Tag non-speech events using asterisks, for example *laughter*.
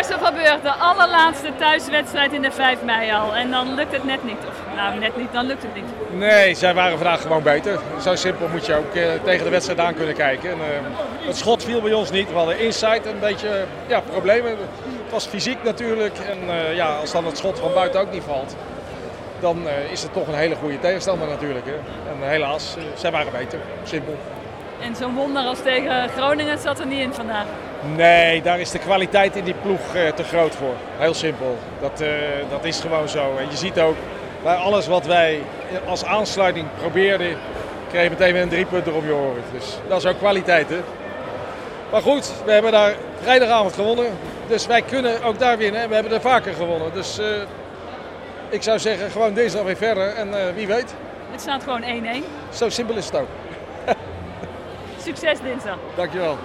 Marcel van de allerlaatste thuiswedstrijd in de 5 mei al. En dan lukt het net niet. Of nou, net niet, dan lukt het niet. Nee, zij waren vandaag gewoon beter. Zo simpel moet je ook eh, tegen de wedstrijd aan kunnen kijken. En, eh, het schot viel bij ons niet. We hadden inside een beetje ja, problemen. Het was fysiek natuurlijk. En eh, ja, als dan het schot van buiten ook niet valt, dan is het toch een hele goede tegenstander natuurlijk. Hè. En helaas, zij waren beter. Simpel. En zo'n wonder als tegen Groningen zat er niet in vandaag. Nee, daar is de kwaliteit in die ploeg eh, te groot voor. Heel simpel. Dat, eh, dat is gewoon zo. En je ziet ook, bij alles wat wij als aansluiting probeerden, kreeg je meteen weer een drie punten op je oren. Dus dat is ook kwaliteit, hè. Maar goed, we hebben daar vrijdagavond gewonnen. Dus wij kunnen ook daar winnen. En we hebben er vaker gewonnen. Dus eh, ik zou zeggen, gewoon dinsdag weer verder. En wie weet, Het staat gewoon 1-1. zo simpel is het ook. *laughs* Succes dinsdag. Dankjewel.